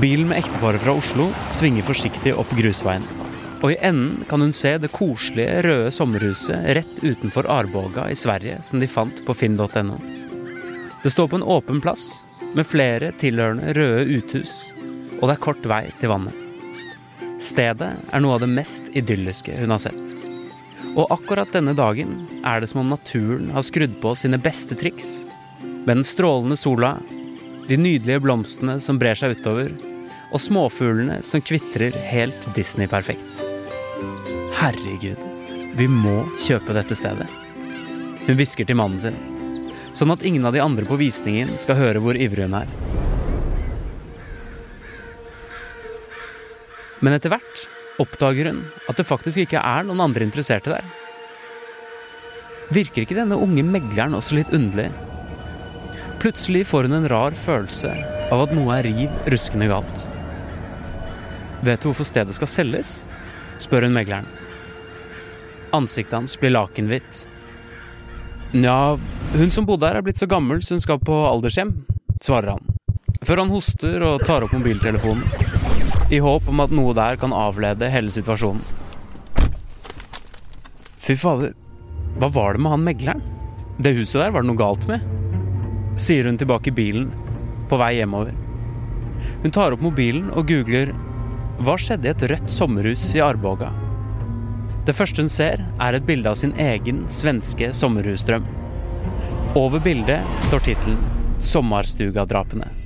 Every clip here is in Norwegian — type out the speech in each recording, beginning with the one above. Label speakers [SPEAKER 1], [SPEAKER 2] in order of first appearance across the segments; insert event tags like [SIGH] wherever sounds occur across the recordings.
[SPEAKER 1] Bilen med ekteparet fra Oslo svinger forsiktig opp grusveien. Og i enden kan hun se det koselige, røde sommerhuset rett utenfor Arboga i Sverige som de fant på finn.no. Det står på en åpen plass med flere tilhørende røde uthus, og det er kort vei til vannet. Stedet er noe av det mest idylliske hun har sett. Og akkurat denne dagen er det som om naturen har skrudd på sine beste triks. Med den strålende sola, de nydelige blomstene som brer seg utover, og småfuglene som kvitrer helt Disney-perfekt. Herregud, vi må kjøpe dette stedet. Hun hvisker til mannen sin, sånn at ingen av de andre på visningen skal høre hvor ivrig hun er. Men etter hvert oppdager hun at det faktisk ikke er noen andre interesserte der. Virker ikke denne unge megleren også litt underlig? Plutselig får hun en rar følelse av at noe er riv ruskende galt. Vet du hvorfor stedet skal selges? spør hun megleren. Ansiktet hans blir lakenhvitt. Nja, hun som bodde her er blitt så gammel så hun skal på aldershjem, svarer han. Før han hoster og tar opp mobiltelefonen, i håp om at noe der kan avlede hele situasjonen. Fy fader, hva var det med han megleren? Det huset der var det noe galt med? Sier hun tilbake i bilen, på vei hjemover. Hun tar opp mobilen og googler 'Hva skjedde i et rødt sommerhus i Arboga?' Det første hun ser, er et bilde av sin egen svenske sommerhusdrøm. Over bildet står tittelen 'Sommerstugadrapene'.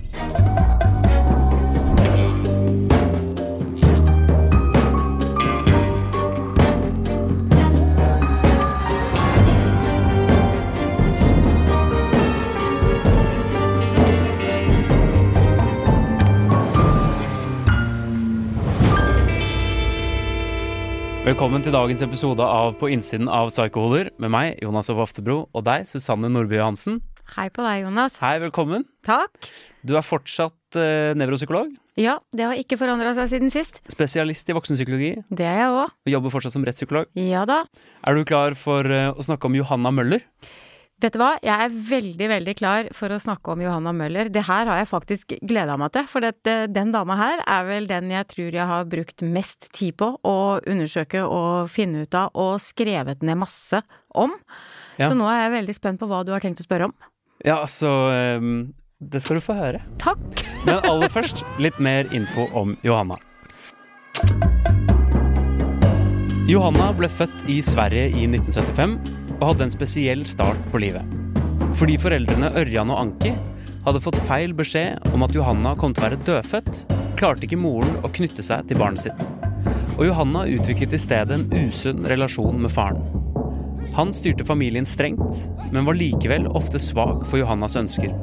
[SPEAKER 1] Velkommen til dagens episode av På innsiden av Psykohoder med meg, Jonas Hoff Oftebro, og deg, Susanne Nordby Johansen.
[SPEAKER 2] Hei på deg, Jonas.
[SPEAKER 1] Hei, velkommen.
[SPEAKER 2] Takk.
[SPEAKER 1] Du er fortsatt uh, nevropsykolog,
[SPEAKER 2] Ja, det har ikke forandra seg siden sist.
[SPEAKER 1] spesialist i voksenpsykologi,
[SPEAKER 2] Det er jeg òg.
[SPEAKER 1] og jobber fortsatt som rettspsykolog.
[SPEAKER 2] Ja da.
[SPEAKER 1] Er du klar for uh, å snakke om Johanna Møller?
[SPEAKER 2] Vet du hva, jeg er veldig, veldig klar for å snakke om Johanna Møller. Det her har jeg faktisk gleda meg til, for dette, den dama her er vel den jeg tror jeg har brukt mest tid på å undersøke og finne ut av, og skrevet ned masse om.
[SPEAKER 1] Ja.
[SPEAKER 2] Så nå er jeg veldig spent på hva du har tenkt å spørre om.
[SPEAKER 1] Ja, altså eh, Det skal du få høre.
[SPEAKER 2] Takk!
[SPEAKER 1] Men aller først litt mer info om Johanna. Johanna ble født i Sverige i 1975 og hadde en spesiell start på livet. Fordi foreldrene Ørjan og Anki hadde fått feil beskjed om at Johanna kom til å være dødfødt, klarte ikke moren å knytte seg til barnet sitt. Og Johanna utviklet i stedet en usunn relasjon med faren. Han styrte familien strengt, men var likevel ofte svak for Johannas ønsker.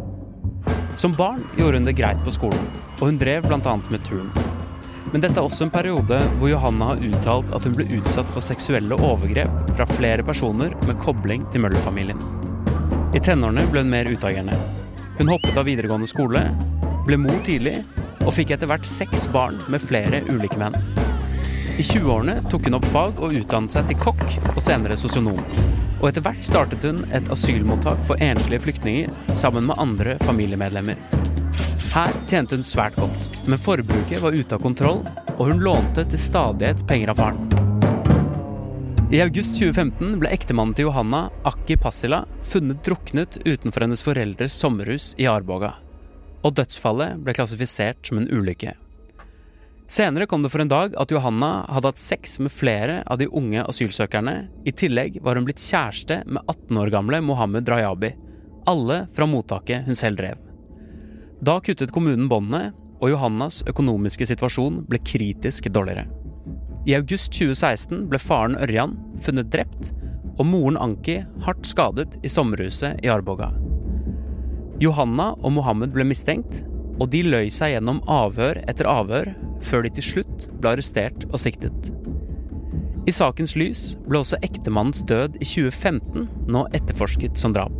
[SPEAKER 1] Som barn gjorde hun det greit på skolen, og hun drev bl.a. med turn. Men dette er også en periode hvor Johanna har uttalt at hun ble utsatt for seksuelle overgrep fra flere personer med kobling til Møller-familien. I tenårene ble hun mer utagerende. Hun hoppet av videregående skole, ble mor tidlig og fikk etter hvert seks barn med flere ulike menn. I 20-årene tok hun opp fag og utdannet seg til kokk og senere sosionom. Og etter hvert startet hun et asylmottak for enslige flyktninger sammen med andre familiemedlemmer. Her tjente hun svært godt, men forbruket var ute av kontroll, og hun lånte til stadighet penger av faren. I august 2015 ble ektemannen til Johanna, Akki Passila, funnet druknet utenfor hennes foreldres sommerhus i Arboga. Og dødsfallet ble klassifisert som en ulykke. Senere kom det for en dag at Johanna hadde hatt sex med flere av de unge asylsøkerne. I tillegg var hun blitt kjæreste med 18 år gamle Mohammed Rayabi. Alle fra mottaket hun selv drev. Da kuttet kommunen båndene, og Johannas økonomiske situasjon ble kritisk dårligere. I august 2016 ble faren Ørjan funnet drept, og moren Anki hardt skadet i sommerhuset i Arboga. Johanna og Mohammed ble mistenkt, og de løy seg gjennom avhør etter avhør før de til slutt ble arrestert og siktet. I sakens lys ble også ektemannens død i 2015 nå etterforsket som drap.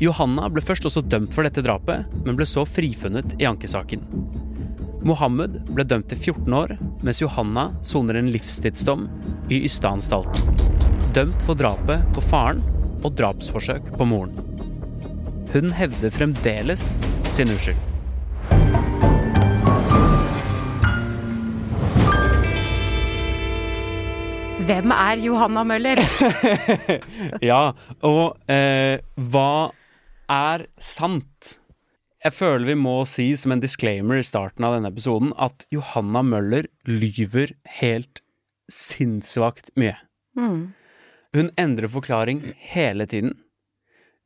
[SPEAKER 1] Johanna ble først også dømt for dette drapet, men ble så frifunnet i ankesaken. Mohammed ble dømt til 14 år, mens Johanna soner en livstidsdom i Ystadanstalten. Dømt for drapet på faren og drapsforsøk på moren. Hun hevder fremdeles sin uskyld.
[SPEAKER 2] Hvem er Johanna Møller? [LAUGHS]
[SPEAKER 1] ja, og eh, hva er sant? Jeg føler vi må si som en disclaimer i starten av denne episoden at Johanna Møller lyver helt sinnssvakt mye.
[SPEAKER 2] Mm.
[SPEAKER 1] Hun endrer forklaring hele tiden.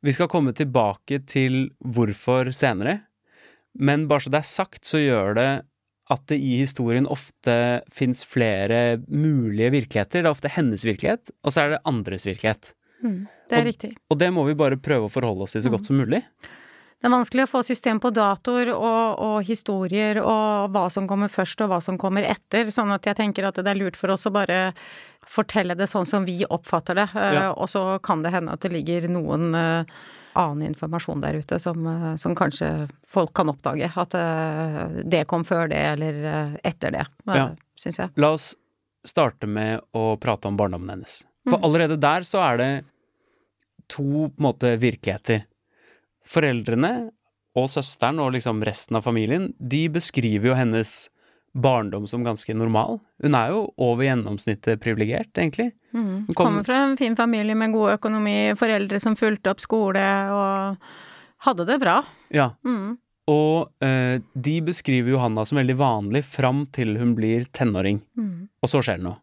[SPEAKER 1] Vi skal komme tilbake til hvorfor senere, men bare så det er sagt, så gjør det at det i historien ofte fins flere mulige virkeligheter. Det er ofte hennes virkelighet, og så er det andres virkelighet.
[SPEAKER 2] Mm. Det er
[SPEAKER 1] og,
[SPEAKER 2] riktig.
[SPEAKER 1] Og det må vi bare prøve å forholde oss til så godt som mulig.
[SPEAKER 2] Det er vanskelig å få system på datoer og, og, historier og hva som kommer først og hva som kommer etter, sånn at jeg tenker at det er lurt for oss å bare fortelle det sånn som vi oppfatter det,
[SPEAKER 1] Ja.
[SPEAKER 2] eh, og så kan det hende at det ligger noen eh, annen informasjon der ute som, eh, som kanskje folk kan oppdage. At det kom før det, eller etter det,
[SPEAKER 1] Ja.
[SPEAKER 2] syns jeg.
[SPEAKER 1] La oss starte med å prate om barndommen hennes. For allerede der så er det to på en måte virkeligheter. Foreldrene og søsteren og liksom resten av familien, de beskriver jo hennes barndom som ganske normal. Hun er jo over gjennomsnittet privilegert, egentlig.
[SPEAKER 2] Mm.
[SPEAKER 1] Kom-
[SPEAKER 2] Kommer fra en fin familie med god økonomi, foreldre som fulgte opp skole og hadde det bra.
[SPEAKER 1] Ja.
[SPEAKER 2] Mm.
[SPEAKER 1] Og eh, de beskriver Johanna som veldig vanlig fram til hun blir tenåring.
[SPEAKER 2] Mm.
[SPEAKER 1] Og så skjer det noe.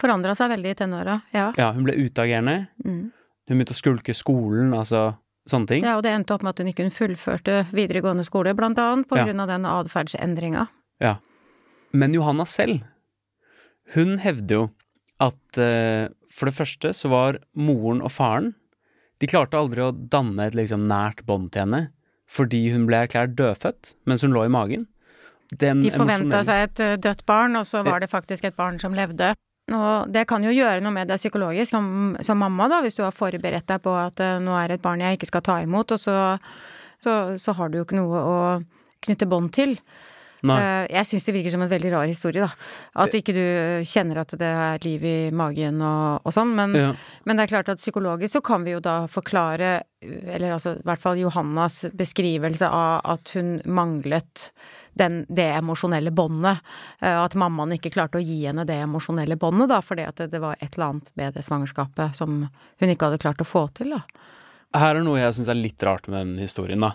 [SPEAKER 2] Forandra seg veldig i tenåra, ja.
[SPEAKER 1] Ja, hun ble utagerende.
[SPEAKER 2] Mm.
[SPEAKER 1] Hun begynte å skulke skolen, altså sånne ting.
[SPEAKER 2] Ja, og det endte opp med at hun ikke fullførte videregående skole, blant annet, på
[SPEAKER 1] Ja.
[SPEAKER 2] grunn av den atferdsendringa.
[SPEAKER 1] Ja. Men Johanna selv, hun hevder jo at eh, for det første så var moren og faren De klarte aldri å danne et liksom nært bånd til henne fordi hun ble erklært dødfødt mens hun lå i magen. Den
[SPEAKER 2] De forventa seg et eh, dødt barn, og så var det faktisk et barn som levde. Og det kan jo gjøre noe med deg psykologisk, som, som mamma, da, hvis du har forberedt deg på at eh, nå er det et barn jeg ikke skal ta imot, og så, så, så har du jo ikke noe å knytte bånd til. Eh, Jeg syns det virker som en veldig rar historie, da. At ikke du kjenner at det er liv i magen og, og sånn. Men,
[SPEAKER 1] Ja.
[SPEAKER 2] men det er klart at psykologisk så kan vi jo da forklare, eller altså i hvert fall Johannas beskrivelse av at hun manglet den, det emosjonelle båndet. eh, At mammaen ikke klarte å gi henne det emosjonelle båndet, da, fordi at det, det var et eller annet med det svangerskapet som hun ikke hadde klart å få til, da.
[SPEAKER 1] Her er noe jeg syns er litt rart med den historien, da.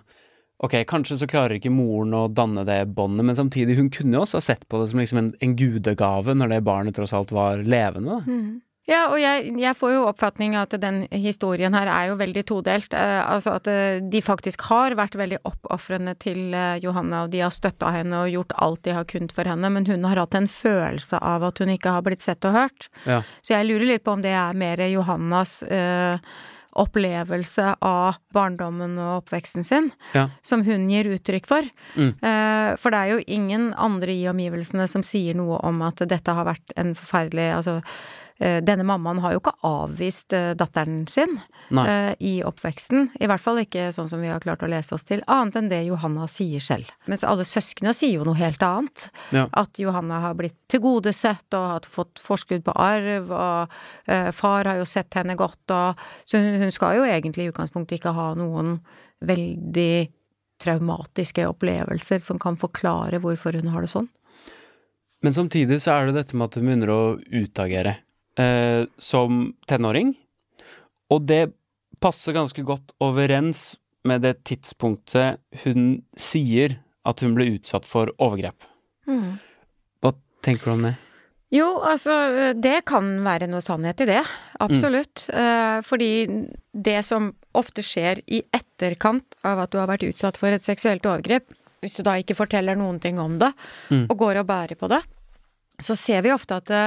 [SPEAKER 1] Ok, kanskje så klarer ikke moren å danne det båndet, men samtidig, hun kunne jo også ha sett på det som liksom en, en gudegave når det barnet tross alt var levende, Mm.
[SPEAKER 2] Ja, og jeg, jeg får jo oppfatning av at den historien her er jo veldig todelt. Eh, altså at eh, de faktisk har vært veldig oppofrende til eh, Johanna, og de har støtta henne og gjort alt de har kunnet for henne, men hun har hatt en følelse av at hun ikke har blitt sett og hørt.
[SPEAKER 1] Ja.
[SPEAKER 2] Så jeg lurer litt på om det er mer Johannas eh, opplevelse av barndommen og oppveksten sin,
[SPEAKER 1] Ja.
[SPEAKER 2] som hun gir uttrykk for.
[SPEAKER 1] Mm.
[SPEAKER 2] Eh, for det er jo ingen andre i omgivelsene som sier noe om at dette har vært en forferdelig Altså, denne mammaen har jo ikke avvist eh, datteren sin
[SPEAKER 1] Nei.
[SPEAKER 2] eh, i oppveksten. I hvert fall ikke sånn som vi har klart å lese oss til, annet enn det Johanna sier selv. Mens alle søsknene sier jo noe helt annet.
[SPEAKER 1] Ja.
[SPEAKER 2] At Johanna har blitt tilgodesett og har fått forskudd på arv, og eh, far har jo sett henne godt, og Så hun skal jo egentlig i utgangspunktet ikke ha noen veldig traumatiske opplevelser som kan forklare hvorfor hun har det sånn.
[SPEAKER 1] Men samtidig så er det dette med at hun begynner å utagere eh, som tenåring. Og det passer ganske godt overens med det tidspunktet hun sier at hun ble utsatt for overgrep. Hva tenker du om det?
[SPEAKER 2] Jo, altså, det kan være noe sannhet i det. Absolutt. Eh, fordi det som ofte skjer i etterkant av at du har vært utsatt for et seksuelt overgrep, hvis du da ikke forteller noen ting om det,
[SPEAKER 1] Mm.
[SPEAKER 2] og går og bærer på det, så ser vi ofte at det,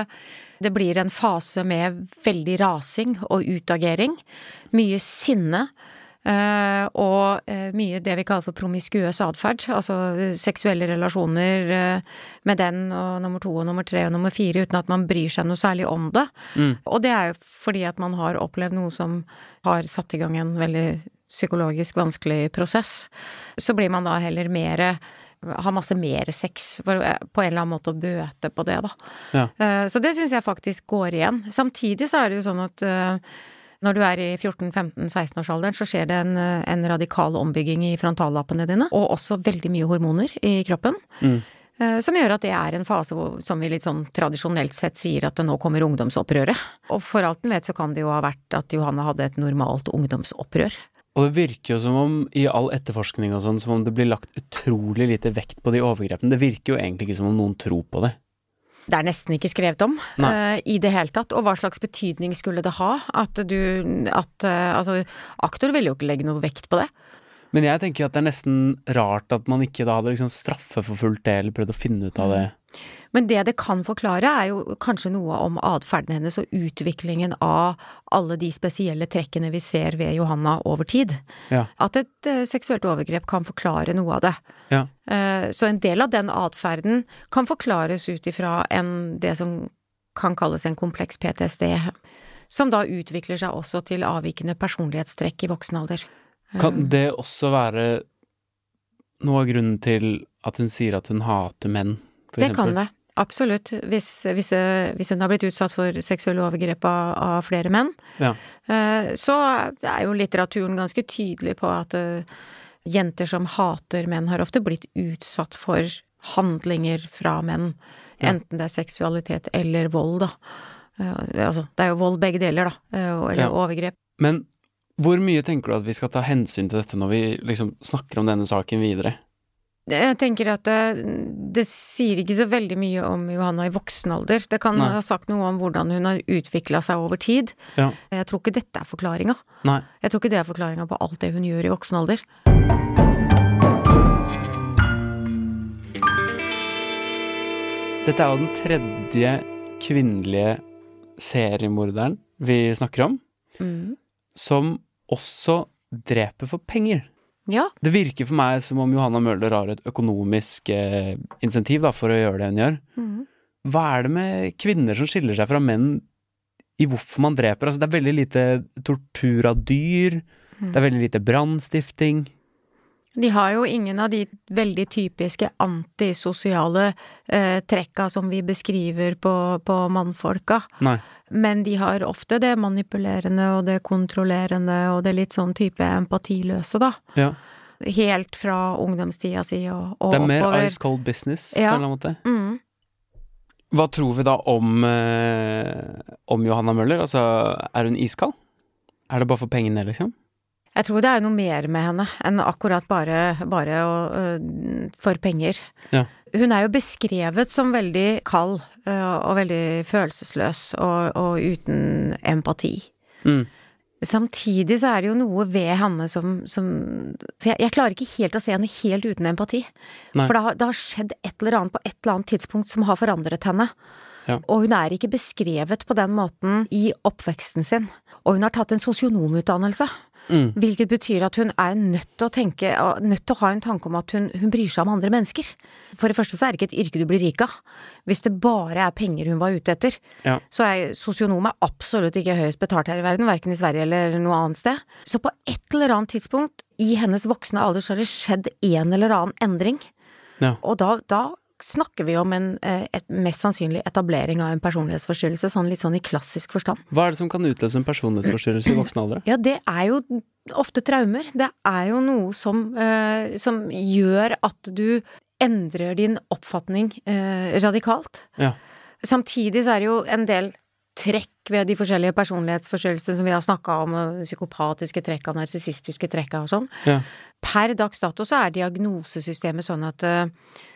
[SPEAKER 2] det blir en fase med veldig rasing og utagering. Mye sinne. Eh, og eh, mye det vi kaller for promiskuøs atferd, altså seksuelle relasjoner eh, med den og nummer to og nummer tre og nummer fire uten at man bryr seg noe særlig om det.
[SPEAKER 1] Mm.
[SPEAKER 2] Og det er jo fordi at man har opplevd noe som har satt i gang en veldig psykologisk vanskelig prosess. Så blir man da heller mere har masse mer sex, for på en eller annen måte å bøte på det, da.
[SPEAKER 1] Ja.
[SPEAKER 2] Eh, Så det syns jeg faktisk går igjen. Samtidig så er det jo sånn at eh, når du er i 14-15-16-årsalderen, så skjer det en, eh, en radikal ombygging i frontallappene dine, og også veldig mye hormoner i kroppen.
[SPEAKER 1] Mm.
[SPEAKER 2] eh, Som gjør at det er en fase hvor, som vi litt sånn tradisjonelt sett sier at det nå kommer ungdomsopprøret. Og for alt en vet så kan det jo ha vært at Johanne hadde et normalt ungdomsopprør.
[SPEAKER 1] Og det virker jo som om, i all etterforskning og sånn, som om det blir lagt utrolig lite vekt på de overgrepene. Det virker jo egentlig ikke som om noen tror på det.
[SPEAKER 2] Det er nesten ikke skrevet om eh, i det hele tatt. Og hva slags betydning skulle det ha? At du At uh, altså, aktor ville jo ikke legge noe vekt på det.
[SPEAKER 1] Men jeg tenker at det er nesten rart at man ikke da hadde liksom straffeforfulgt det, eller prøvd å finne ut av det.
[SPEAKER 2] Men det det kan forklare, er jo kanskje noe om atferden hennes og utviklingen av alle de spesielle trekkene vi ser ved Johanna over tid.
[SPEAKER 1] Ja.
[SPEAKER 2] At et eh, seksuelt overgrep kan forklare noe av det.
[SPEAKER 1] Ja.
[SPEAKER 2] Eh, så en del av den atferden kan forklares ut ifra det som kan kalles en kompleks PTSD, som da utvikler seg også til avvikende personlighetstrekk i voksen alder.
[SPEAKER 1] Kan det også være noe av grunnen til at hun sier at hun hater menn, for
[SPEAKER 2] Det kan det. Absolutt. Hvis, hvis, hvis hun har blitt utsatt for seksuelle overgrep av, av flere menn,
[SPEAKER 1] Ja.
[SPEAKER 2] eh, så er jo litteraturen ganske tydelig på at eh, jenter som hater menn, har ofte blitt utsatt for handlinger fra menn.
[SPEAKER 1] Ja.
[SPEAKER 2] Enten det er seksualitet eller vold, da. Eh, altså, det er jo vold begge deler, da. Eller
[SPEAKER 1] Ja.
[SPEAKER 2] overgrep.
[SPEAKER 1] Men hvor mye tenker du at vi skal ta hensyn til dette når vi liksom snakker om denne saken videre?
[SPEAKER 2] Jeg tenker at det, det sier ikke så veldig mye om Johanna i voksen alder. Det kan
[SPEAKER 1] Nei.
[SPEAKER 2] ha sagt noe om hvordan hun har utvikla seg over tid.
[SPEAKER 1] Ja.
[SPEAKER 2] Jeg tror ikke dette er forklaringa. Jeg tror ikke det er forklaringa på alt det hun gjør i voksen alder.
[SPEAKER 1] Dette er jo den tredje kvinnelige seriemorderen vi snakker om,
[SPEAKER 2] Mm.
[SPEAKER 1] som også dreper for penger.
[SPEAKER 2] Ja,
[SPEAKER 1] Det virker for meg som om Johanna Møller har et økonomisk eh, insentiv da, for å gjøre det hun gjør.
[SPEAKER 2] mm.
[SPEAKER 1] Hva er det med kvinner som skiller seg fra menn i hvorfor man dreper? Altså, det er veldig lite tortur av dyr,
[SPEAKER 2] Mm.
[SPEAKER 1] det er veldig lite brannstifting.
[SPEAKER 2] De har jo ingen av de veldig typiske antisosiale eh, trekka som vi beskriver på, på mannfolka.
[SPEAKER 1] Nei.
[SPEAKER 2] Men de har ofte det manipulerende og det kontrollerende og det litt sånn type empatiløse, da.
[SPEAKER 1] Ja.
[SPEAKER 2] Helt fra ungdomstida si og, og
[SPEAKER 1] Det er mer
[SPEAKER 2] oppover.
[SPEAKER 1] ice cold business
[SPEAKER 2] Ja.
[SPEAKER 1] på en eller annen måte.
[SPEAKER 2] Mm.
[SPEAKER 1] Hva tror vi da om, eh, om Johanna Møller? Altså, er hun iskald? Er det bare for pengene, liksom?
[SPEAKER 2] Jeg tror det er noe mer med henne enn akkurat bare, bare å, øh, for penger.
[SPEAKER 1] Ja.
[SPEAKER 2] Hun er jo beskrevet som veldig kald øh, og veldig følelsesløs og, og uten empati.
[SPEAKER 1] Mm.
[SPEAKER 2] Samtidig så er det jo noe ved henne som, som jeg, jeg klarer ikke helt å se henne helt uten empati.
[SPEAKER 1] Nei.
[SPEAKER 2] For det har, det har skjedd et eller annet på et eller annet tidspunkt som har forandret henne.
[SPEAKER 1] Ja.
[SPEAKER 2] Og hun er ikke beskrevet på den måten i oppveksten sin. Og hun har tatt en sosionomutdannelse.
[SPEAKER 1] Mm.
[SPEAKER 2] Hvilket betyr at hun er nødt til å tenke, nødt til å ha en tanke om at hun, hun bryr seg om andre mennesker. For det første så er det ikke et yrke du blir rik av. Hvis det bare er penger hun var ute etter,
[SPEAKER 1] Ja.
[SPEAKER 2] så er sosionom er absolutt ikke høyest betalt her i verden, verken i Sverige eller noe annet sted. Så på et eller annet tidspunkt i hennes voksne alder så har det skjedd en eller annen endring.
[SPEAKER 1] Ja.
[SPEAKER 2] Og da, da snakker vi om en eh, et, mest sannsynlig etablering av en personlighetsforstyrrelse, sånn litt sånn i klassisk forstand.
[SPEAKER 1] Hva er det som kan utløse en personlighetsforstyrrelse i voksen alder?
[SPEAKER 2] Ja, det er jo ofte traumer. Det er jo noe som, eh, som gjør at du endrer din oppfatning eh, radikalt.
[SPEAKER 1] Ja.
[SPEAKER 2] Samtidig så er det jo en del trekk ved de forskjellige personlighetsforstyrrelsene som vi har snakka om, psykopatiske trekk og narsissistiske trekk og sånn.
[SPEAKER 1] Ja.
[SPEAKER 2] Per dags dato så er diagnosesystemet sånn at eh,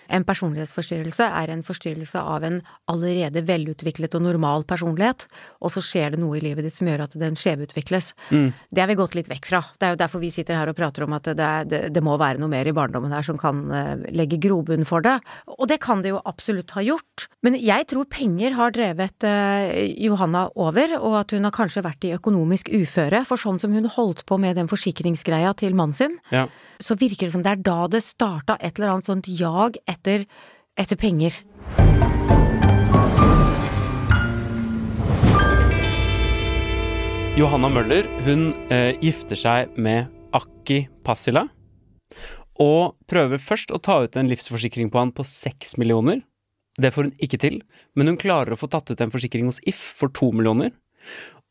[SPEAKER 2] En personlighetsforstyrrelse er en forstyrrelse av en allerede velutviklet og normal personlighet, og så skjer det noe i livet ditt som gjør at den skjevutvikles.
[SPEAKER 1] Mm.
[SPEAKER 2] Det har vi gått litt vekk fra. Det er jo derfor vi sitter her og prater om at det, er, det, det må være noe mer i barndommen her som kan uh, legge grobunn for det. Og det kan det jo absolutt ha gjort. Men jeg tror penger har drevet uh, Johanna over, og at hun har kanskje vært i økonomisk uføre. For sånn som hun holdt på med den forsikringsgreia til mannen sin,
[SPEAKER 1] Ja.
[SPEAKER 2] Så virker det som det er da det starta et eller annet sånt jag etter, etter penger.
[SPEAKER 1] Johanna Møller hun eh, gifter seg med Akki Passila. Og prøver først å ta ut en livsforsikring på han på seks millioner. Det får hun ikke til, men hun klarer å få tatt ut en forsikring hos If for to millioner.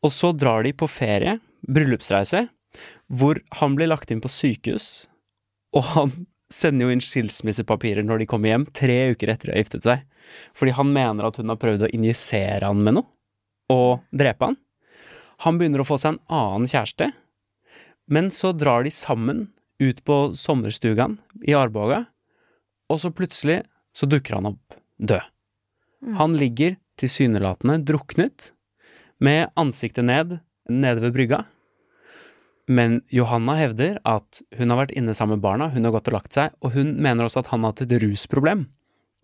[SPEAKER 1] Og så drar de på ferie, bryllupsreise, hvor han blir lagt inn på sykehus. Og han sender jo inn skilsmissepapirer når de kommer hjem, tre uker etter de har giftet seg. Fordi han mener at hun har prøvd å injisere han med noe, og drepe han. Han begynner å få seg en annen kjæreste, men så drar de sammen ut på sommerstugan i Arboga, og så plutselig så dukker han opp død. Han ligger tilsynelatende druknet, med ansiktet ned, nede ved brygga. Men Johanna hevder at hun har vært inne sammen med barna, hun har gått og lagt seg, og hun mener også at han har hatt et rusproblem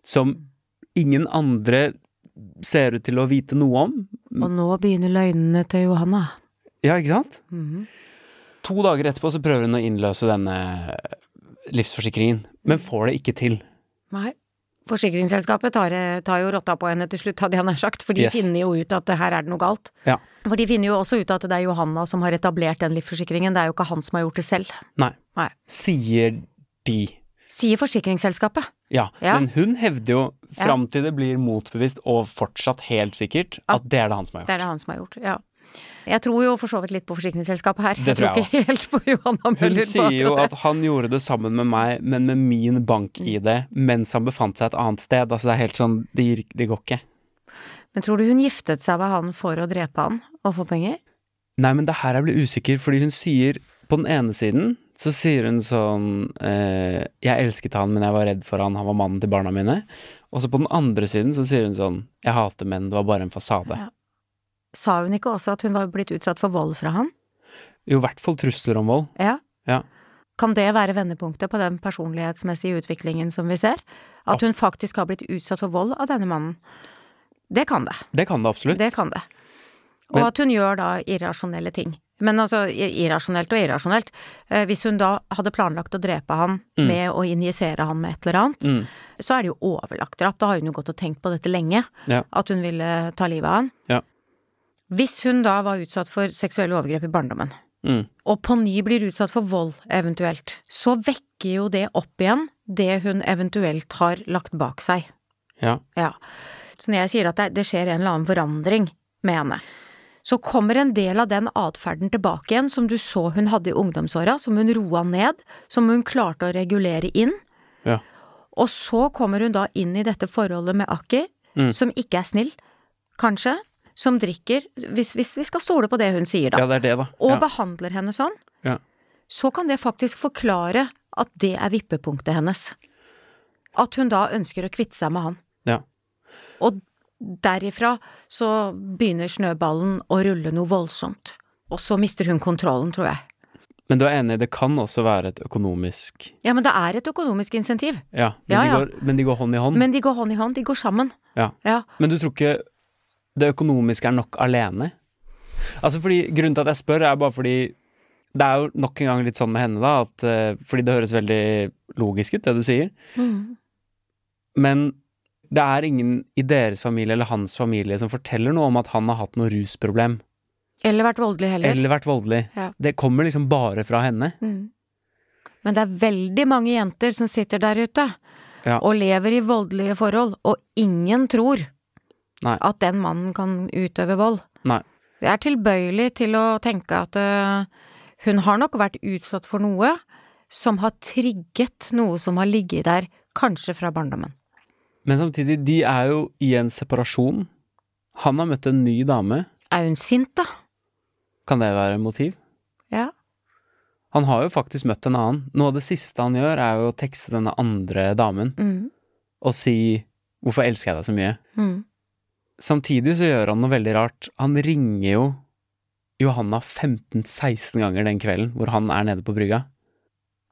[SPEAKER 1] som ingen andre ser ut til å vite noe om.
[SPEAKER 2] Og nå begynner løgnene til Johanna.
[SPEAKER 1] Ja, ikke sant?
[SPEAKER 2] Mhm.
[SPEAKER 1] To dager etterpå så prøver hun å innløse denne livsforsikringen, men får det ikke til.
[SPEAKER 2] Nei. Forsikringsselskapet tar, tar jo rotta på henne til slutt, hadde jeg nær sagt, for de
[SPEAKER 1] Yes.
[SPEAKER 2] finner jo ut at her er det noe galt.
[SPEAKER 1] Ja.
[SPEAKER 2] For de finner jo også ut at det er Johanna som har etablert den livsforsikringen, det er jo ikke han som har gjort det selv.
[SPEAKER 1] Nei.
[SPEAKER 2] Nei.
[SPEAKER 1] Sier de.
[SPEAKER 2] Sier forsikringsselskapet.
[SPEAKER 1] Ja,
[SPEAKER 2] Ja.
[SPEAKER 1] men hun hevder jo, fram til det blir motbevist og fortsatt helt sikkert, at det er det han som har gjort.
[SPEAKER 2] Det er det han som har gjort, ja. Jeg tror jo for så vidt litt på forsikringsselskapet her.
[SPEAKER 1] Det tror jeg
[SPEAKER 2] ikke helt på Johanna
[SPEAKER 1] Hun
[SPEAKER 2] Møller.
[SPEAKER 1] sier jo at han gjorde det sammen med meg, men med min bank-ID, mens han befant seg et annet sted. Altså det er helt sånn, det, gir, det går ikke.
[SPEAKER 2] Men tror du hun giftet seg med han for å drepe han og få penger?
[SPEAKER 1] Nei, men det her jeg blir usikker, fordi hun sier På den ene siden så sier hun sånn eh, Jeg elsket han, men jeg var redd for han, han var mannen til barna mine. Og så på den andre siden så sier hun sånn Jeg hater menn, det var bare en fasade.
[SPEAKER 2] Ja. Sa hun ikke også at hun var blitt utsatt for vold fra han?
[SPEAKER 1] Jo, i hvert fall trusler om vold.
[SPEAKER 2] Ja.
[SPEAKER 1] Ja.
[SPEAKER 2] Kan det være vendepunktet på den personlighetsmessige utviklingen som vi ser? At hun faktisk har blitt utsatt for vold av denne mannen? Det kan det.
[SPEAKER 1] Det kan det absolutt.
[SPEAKER 2] Det kan det. Og
[SPEAKER 1] Men-
[SPEAKER 2] at hun gjør da irrasjonelle ting. Men altså, irrasjonelt og irrasjonelt. Eh, hvis hun da hadde planlagt å drepe han
[SPEAKER 1] Mm.
[SPEAKER 2] med å injisere han med et eller annet,
[SPEAKER 1] Mm.
[SPEAKER 2] så er det jo overlagt drap. Da har hun jo gått og tenkt på dette lenge.
[SPEAKER 1] Ja.
[SPEAKER 2] At hun ville ta livet av han.
[SPEAKER 1] Ja.
[SPEAKER 2] Hvis hun da var utsatt for seksuelle overgrep i barndommen,
[SPEAKER 1] Mm.
[SPEAKER 2] og på ny blir utsatt for vold eventuelt, så vekker jo det opp igjen det hun eventuelt har lagt bak seg.
[SPEAKER 1] Ja.
[SPEAKER 2] Ja. Så når jeg sier at det, det skjer en eller annen forandring med henne, så kommer en del av den atferden tilbake igjen som du så hun hadde i ungdomsåra, som hun roa ned, som hun klarte å regulere inn.
[SPEAKER 1] Ja.
[SPEAKER 2] Og så kommer hun da inn i dette forholdet med Akki,
[SPEAKER 1] Mm.
[SPEAKER 2] som ikke er snill, kanskje, som drikker, hvis, hvis vi skal stole på det hun sier, da
[SPEAKER 1] ja, det det, da.
[SPEAKER 2] og
[SPEAKER 1] Ja.
[SPEAKER 2] behandler henne sånn,
[SPEAKER 1] Ja.
[SPEAKER 2] så kan det faktisk forklare at det er vippepunktet hennes. At hun da ønsker å kvitte seg med han.
[SPEAKER 1] Ja.
[SPEAKER 2] Og derifra så begynner snøballen å rulle noe voldsomt. Og så mister hun kontrollen, tror jeg.
[SPEAKER 1] Men du er enig, det kan også være et økonomisk
[SPEAKER 2] Ja, men det er et økonomisk insentiv.
[SPEAKER 1] Ja, men, de, går, men de går hånd i hånd.
[SPEAKER 2] Men de går hånd i hånd, de går sammen.
[SPEAKER 1] Ja.
[SPEAKER 2] Ja.
[SPEAKER 1] Men du tror ikke det økonomiske er nok alene? Altså fordi, Grunnen til at jeg spør, er bare fordi det er jo nok en gang litt sånn med henne, da, at eh, fordi det høres veldig logisk ut, det du sier.
[SPEAKER 2] Mm.
[SPEAKER 1] Men det er ingen i deres familie eller hans familie som forteller noe om at han har hatt noe rusproblem,
[SPEAKER 2] Eller vært voldelig heller.
[SPEAKER 1] eller vært voldelig.
[SPEAKER 2] Ja.
[SPEAKER 1] Det kommer liksom bare fra henne.
[SPEAKER 2] Mm. Men det er veldig mange jenter som sitter der ute
[SPEAKER 1] Ja.
[SPEAKER 2] og lever i voldelige forhold, og ingen tror
[SPEAKER 1] Nei.
[SPEAKER 2] at den mannen kan utøve vold.
[SPEAKER 1] Nei.
[SPEAKER 2] Jeg er tilbøyelig til å tenke at uh, hun har nok vært utsatt for noe som har trigget noe som har ligget der, kanskje fra barndommen.
[SPEAKER 1] Men samtidig, de er jo i en separasjon. Han har møtt en ny dame.
[SPEAKER 2] Er hun sint, da?
[SPEAKER 1] Kan det være motiv?
[SPEAKER 2] Ja.
[SPEAKER 1] Han har jo faktisk møtt en annen. Noe av det siste han gjør, er jo å tekste denne andre damen.
[SPEAKER 2] Mm.
[SPEAKER 1] og si 'hvorfor elsker jeg deg så mye'?
[SPEAKER 2] Mm.
[SPEAKER 1] Samtidig så gjør han noe veldig rart. Han ringer jo Johanna 15-16 ganger den kvelden hvor han er nede på brygga.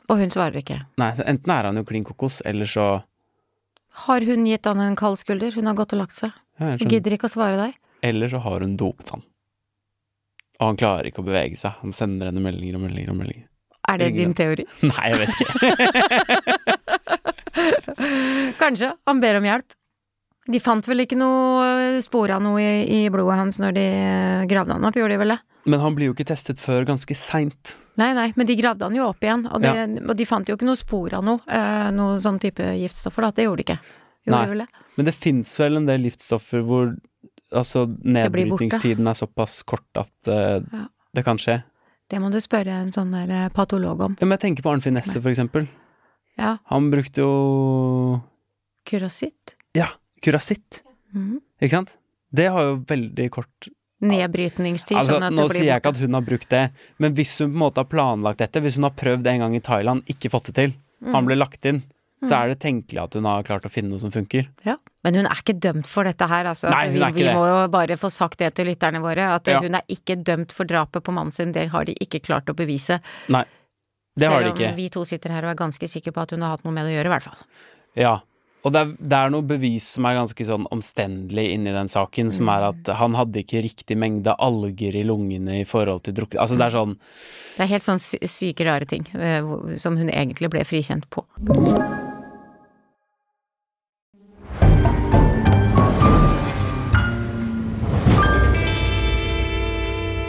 [SPEAKER 2] Og hun svarer ikke.
[SPEAKER 1] Nei, så enten er han jo klin kokos, eller så
[SPEAKER 2] Har hun gitt han en kald skulder? Hun har gått og lagt seg.
[SPEAKER 1] ja,
[SPEAKER 2] gidder ikke å svare deg.
[SPEAKER 1] eller så har hun dopet han. Og han klarer ikke å bevege seg. Han sender henne meldinger og meldinger og meldinger.
[SPEAKER 2] Er det din teori? [LAUGHS]
[SPEAKER 1] Nei, jeg vet ikke. [LAUGHS]
[SPEAKER 2] Kanskje. Han ber om hjelp. De fant vel ikke noe spor av noe i, i blodet hans når de eh, gravde han opp, gjorde de vel det?
[SPEAKER 1] Men han blir jo ikke testet før ganske seint.
[SPEAKER 2] Nei, nei, men de gravde han jo opp igjen, og, det, og de fant jo ikke noe spor av noe, eh, noe sånn type giftstoffer, da. Det gjorde de ikke. Gjorde
[SPEAKER 1] Nei.
[SPEAKER 2] de det?
[SPEAKER 1] Men det fins vel en del giftstoffer hvor altså, nedbrytningstiden er såpass kort at uh,
[SPEAKER 2] Ja.
[SPEAKER 1] det kan skje.
[SPEAKER 2] Det må du spørre en sånn der eh, patolog om.
[SPEAKER 1] Ja, men jeg tenker på Arnfinn Nesse, for eksempel.
[SPEAKER 2] Ja.
[SPEAKER 1] Han brukte jo
[SPEAKER 2] Kurasitt.
[SPEAKER 1] Ja, kurasitt,
[SPEAKER 2] Mhm.
[SPEAKER 1] ikke sant? Det har jo veldig kort
[SPEAKER 2] Nedbrytningstid,
[SPEAKER 1] Altså,
[SPEAKER 2] sånn at
[SPEAKER 1] nå
[SPEAKER 2] det blir
[SPEAKER 1] sier jeg ikke at hun har brukt det, men hvis hun på en måte har planlagt dette, hvis hun har prøvd en gang i Thailand, ikke fått det til,
[SPEAKER 2] Mm.
[SPEAKER 1] han ble lagt inn, så er det tenkelig at hun har klart å finne noe som funker.
[SPEAKER 2] Ja. Men hun er ikke dømt for dette her, altså.
[SPEAKER 1] Nei, hun
[SPEAKER 2] vi,
[SPEAKER 1] ikke
[SPEAKER 2] vi må jo bare få sagt det til lytterne våre, at
[SPEAKER 1] Ja.
[SPEAKER 2] hun er ikke dømt for drapet på mannen sin, det har de ikke klart å bevise.
[SPEAKER 1] Nei, det har de
[SPEAKER 2] Selv om vi to sitter her og er ganske sikre på at hun har hatt noe med det å gjøre, i hvert fall.
[SPEAKER 1] Ja. Og det er, det er noe bevis som er ganske sånn omstendelig inni den saken, som er at han hadde ikke riktig mengde alger i lungene i forhold til drukket Altså det er sånn
[SPEAKER 2] Det er helt sånn sy syke, rare ting eh, som hun egentlig ble frikjent på.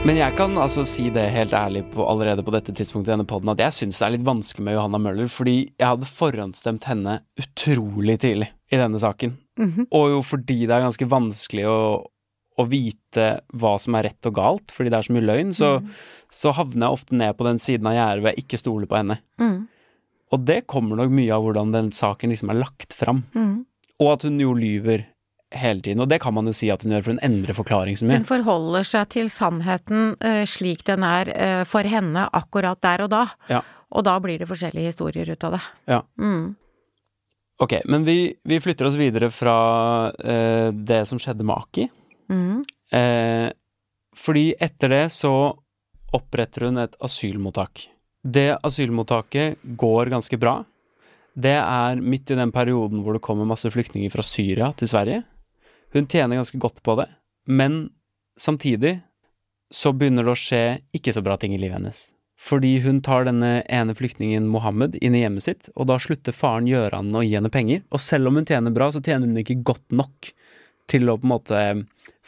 [SPEAKER 1] Men jeg kan altså si det helt ærlig på, allerede på dette tidspunktet i denne podden at jeg syns det er litt vanskelig med Johanna Møller, fordi jeg hadde forhåndsstemt henne utrolig tidlig i denne saken.
[SPEAKER 2] Mhm.
[SPEAKER 1] Og jo fordi det er ganske vanskelig å, å vite hva som er rett og galt, fordi det er så mye løgn, så, så havner jeg ofte ned på den siden av gjerdet hvor jeg ikke stoler på henne.
[SPEAKER 2] Mm.
[SPEAKER 1] Og det kommer nok mye av hvordan den saken liksom er lagt fram.
[SPEAKER 2] Mm.
[SPEAKER 1] Og at hun jo lyver hele tiden. Og det kan man jo si at hun gjør, for hun endrer forklaring så mye.
[SPEAKER 2] Hun forholder seg til sannheten uh, slik den er uh, for henne akkurat der og da.
[SPEAKER 1] Ja.
[SPEAKER 2] Og da blir det forskjellige historier ut av det.
[SPEAKER 1] Ja.
[SPEAKER 2] Mm.
[SPEAKER 1] Ok, men vi, vi flytter oss videre fra uh, det som skjedde med Aki.
[SPEAKER 2] Mm.
[SPEAKER 1] Fordi etter det så oppretter hun et asylmottak. Det asylmottaket går ganske bra. Det er midt i den perioden hvor det kommer masse flyktninger fra Syria til Sverige. Hun tjener ganske godt på det, men samtidig så begynner det å skje ikke så bra ting i livet hennes. Fordi hun tar denne ene flyktningen Mohammed inn i hjemmet sitt, og da slutter faren Gjøran å gi henne penger. Og selv om hun tjener bra, så tjener hun ikke godt nok til å på en måte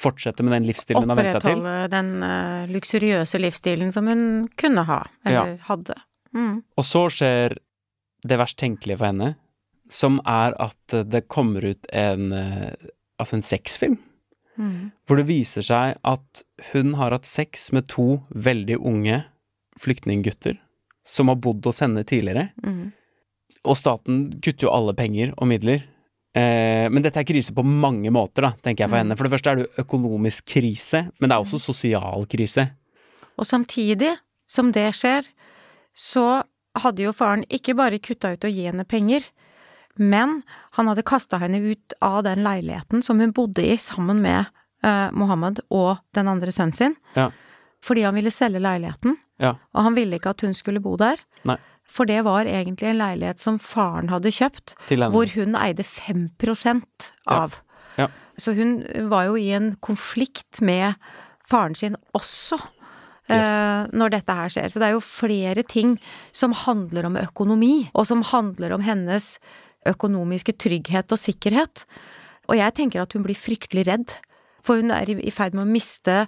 [SPEAKER 1] fortsette med den livsstilen hun har vent seg til.
[SPEAKER 2] Opprettholde den uh, luksuriøse livsstilen som hun kunne ha, eller hadde. Mm.
[SPEAKER 1] Og så skjer det verst tenkelige for henne, som er at det kommer ut en eh, altså en sexfilm.
[SPEAKER 2] Mm.
[SPEAKER 1] Hvor det viser seg at hun har hatt sex med to veldig unge flyktninggutter som har bodd hos henne tidligere.
[SPEAKER 2] Mm.
[SPEAKER 1] Og staten kutter jo alle penger og midler. Eh, men dette er krise på mange måter, da, tenker jeg for
[SPEAKER 2] Mm.
[SPEAKER 1] henne. For det første er det økonomisk krise, men det er også sosial krise.
[SPEAKER 2] Og samtidig som det skjer, så hadde jo faren ikke bare kutta ut å gi henne penger, men han hadde kasta henne ut av den leiligheten som hun bodde i sammen med eh, Mohammed og den andre sønnen sin,
[SPEAKER 1] Ja.
[SPEAKER 2] fordi han ville selge leiligheten,
[SPEAKER 1] Ja.
[SPEAKER 2] og han ville ikke at hun skulle bo der.
[SPEAKER 1] Nei.
[SPEAKER 2] For det var egentlig en leilighet som faren hadde kjøpt, hvor hun eide 5 av.
[SPEAKER 1] Ja.
[SPEAKER 2] Så hun var jo i en konflikt med faren sin også.
[SPEAKER 1] Yes.
[SPEAKER 2] eh, når dette her skjer. Så det er jo flere ting som handler om økonomi, og som handler om hennes økonomiske trygghet og sikkerhet. Og jeg tenker at hun blir fryktelig redd, for hun er i ferd med å miste